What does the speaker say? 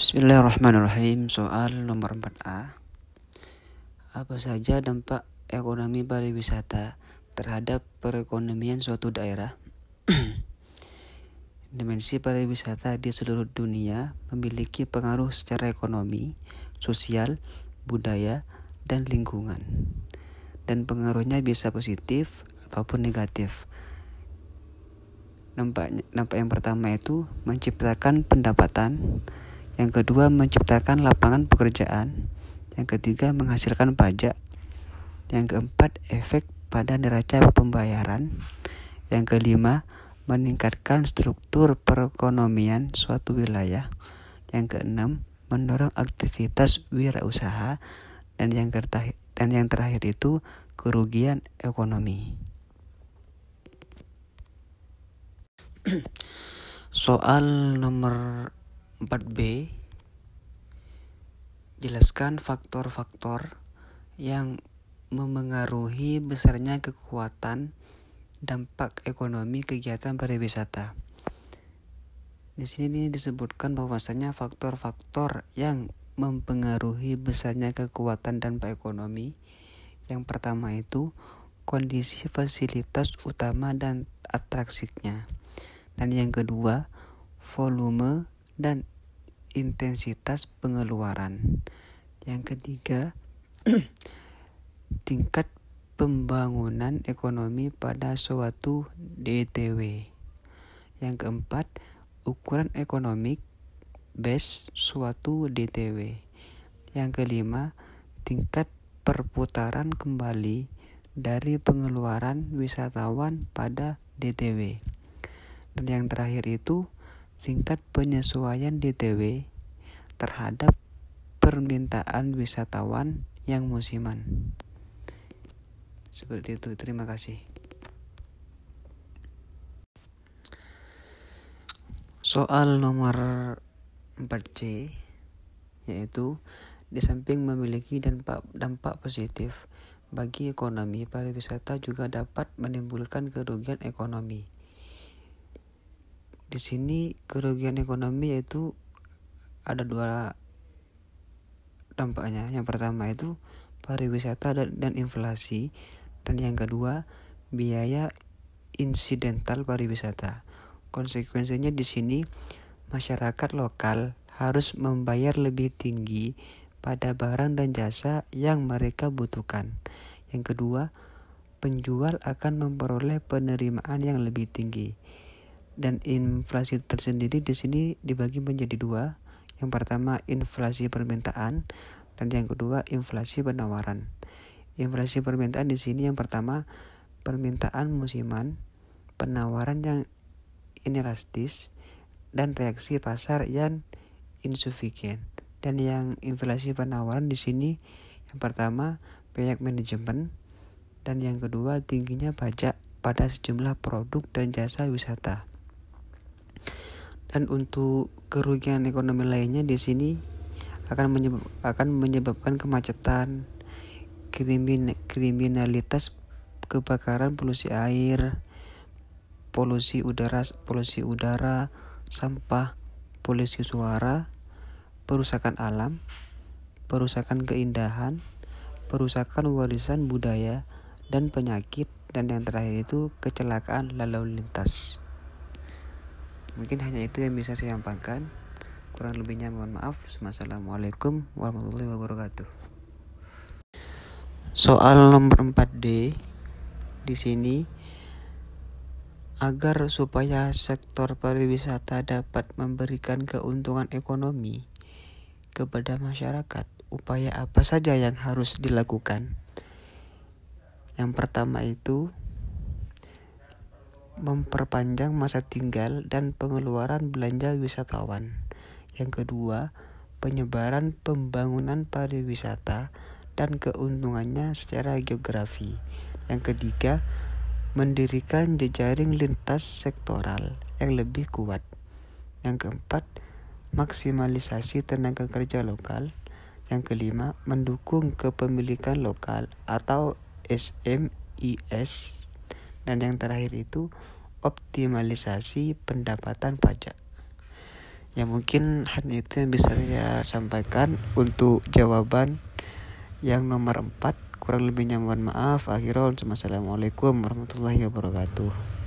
Bismillahirrahmanirrahim. Soal nomor 4A. Apa saja dampak ekonomi pariwisata terhadap perekonomian suatu daerah? Dimensi pariwisata di seluruh dunia memiliki pengaruh secara ekonomi, sosial, budaya, dan lingkungan. Dan pengaruhnya bisa positif ataupun negatif. Nampak, nampak yang pertama itu menciptakan pendapatan, yang kedua menciptakan lapangan pekerjaan, yang ketiga menghasilkan pajak, yang keempat efek pada neraca pembayaran, yang kelima meningkatkan struktur perekonomian suatu wilayah, yang keenam mendorong aktivitas wirausaha, dan yang terakhir, dan yang terakhir itu kerugian ekonomi. Soal nomor 4B Jelaskan faktor-faktor yang memengaruhi besarnya kekuatan dampak ekonomi kegiatan pariwisata. Di sini disebutkan bahwasanya faktor-faktor yang mempengaruhi besarnya kekuatan dampak ekonomi. Yang pertama itu kondisi fasilitas utama dan atraksinya. Dan yang kedua, volume dan intensitas pengeluaran. Yang ketiga, tingkat pembangunan ekonomi pada suatu DTW. Yang keempat, ukuran ekonomi base suatu DTW. Yang kelima, tingkat perputaran kembali dari pengeluaran wisatawan pada DTW. Dan yang terakhir itu tingkat penyesuaian DTW terhadap permintaan wisatawan yang musiman. Seperti itu, terima kasih. Soal nomor 4C yaitu di samping memiliki dampak dampak positif bagi ekonomi, pariwisata juga dapat menimbulkan kerugian ekonomi. Di sini kerugian ekonomi yaitu ada dua dampaknya. Yang pertama itu pariwisata dan, dan inflasi dan yang kedua biaya insidental pariwisata. Konsekuensinya di sini masyarakat lokal harus membayar lebih tinggi pada barang dan jasa yang mereka butuhkan. Yang kedua, penjual akan memperoleh penerimaan yang lebih tinggi dan inflasi tersendiri di sini dibagi menjadi dua. Yang pertama inflasi permintaan dan yang kedua inflasi penawaran. Inflasi permintaan di sini yang pertama permintaan musiman, penawaran yang inelastis dan reaksi pasar yang insufisien. Dan yang inflasi penawaran di sini yang pertama pihak manajemen dan yang kedua tingginya pajak pada sejumlah produk dan jasa wisata. Dan untuk kerugian ekonomi lainnya di sini akan menyebab, akan menyebabkan kemacetan, krimin, kriminalitas, kebakaran, polusi air, polusi udara, polusi udara, sampah, polusi suara, perusakan alam, perusakan keindahan, perusakan warisan budaya, dan penyakit, dan yang terakhir itu kecelakaan lalu lintas. Mungkin hanya itu yang bisa saya sampaikan. Kurang lebihnya mohon maaf. Wassalamualaikum warahmatullahi wabarakatuh. Soal nomor 4D di sini agar supaya sektor pariwisata dapat memberikan keuntungan ekonomi kepada masyarakat, upaya apa saja yang harus dilakukan? Yang pertama itu memperpanjang masa tinggal dan pengeluaran belanja wisatawan. Yang kedua, penyebaran pembangunan pariwisata dan keuntungannya secara geografi. Yang ketiga, mendirikan jejaring lintas sektoral yang lebih kuat. Yang keempat, maksimalisasi tenaga kerja lokal. Yang kelima, mendukung kepemilikan lokal atau SMIS dan yang terakhir itu optimalisasi pendapatan pajak. ya mungkin hanya itu yang bisa saya sampaikan untuk jawaban yang nomor 4 kurang lebihnya mohon maaf. Akhirul assalamualaikum warahmatullahi wabarakatuh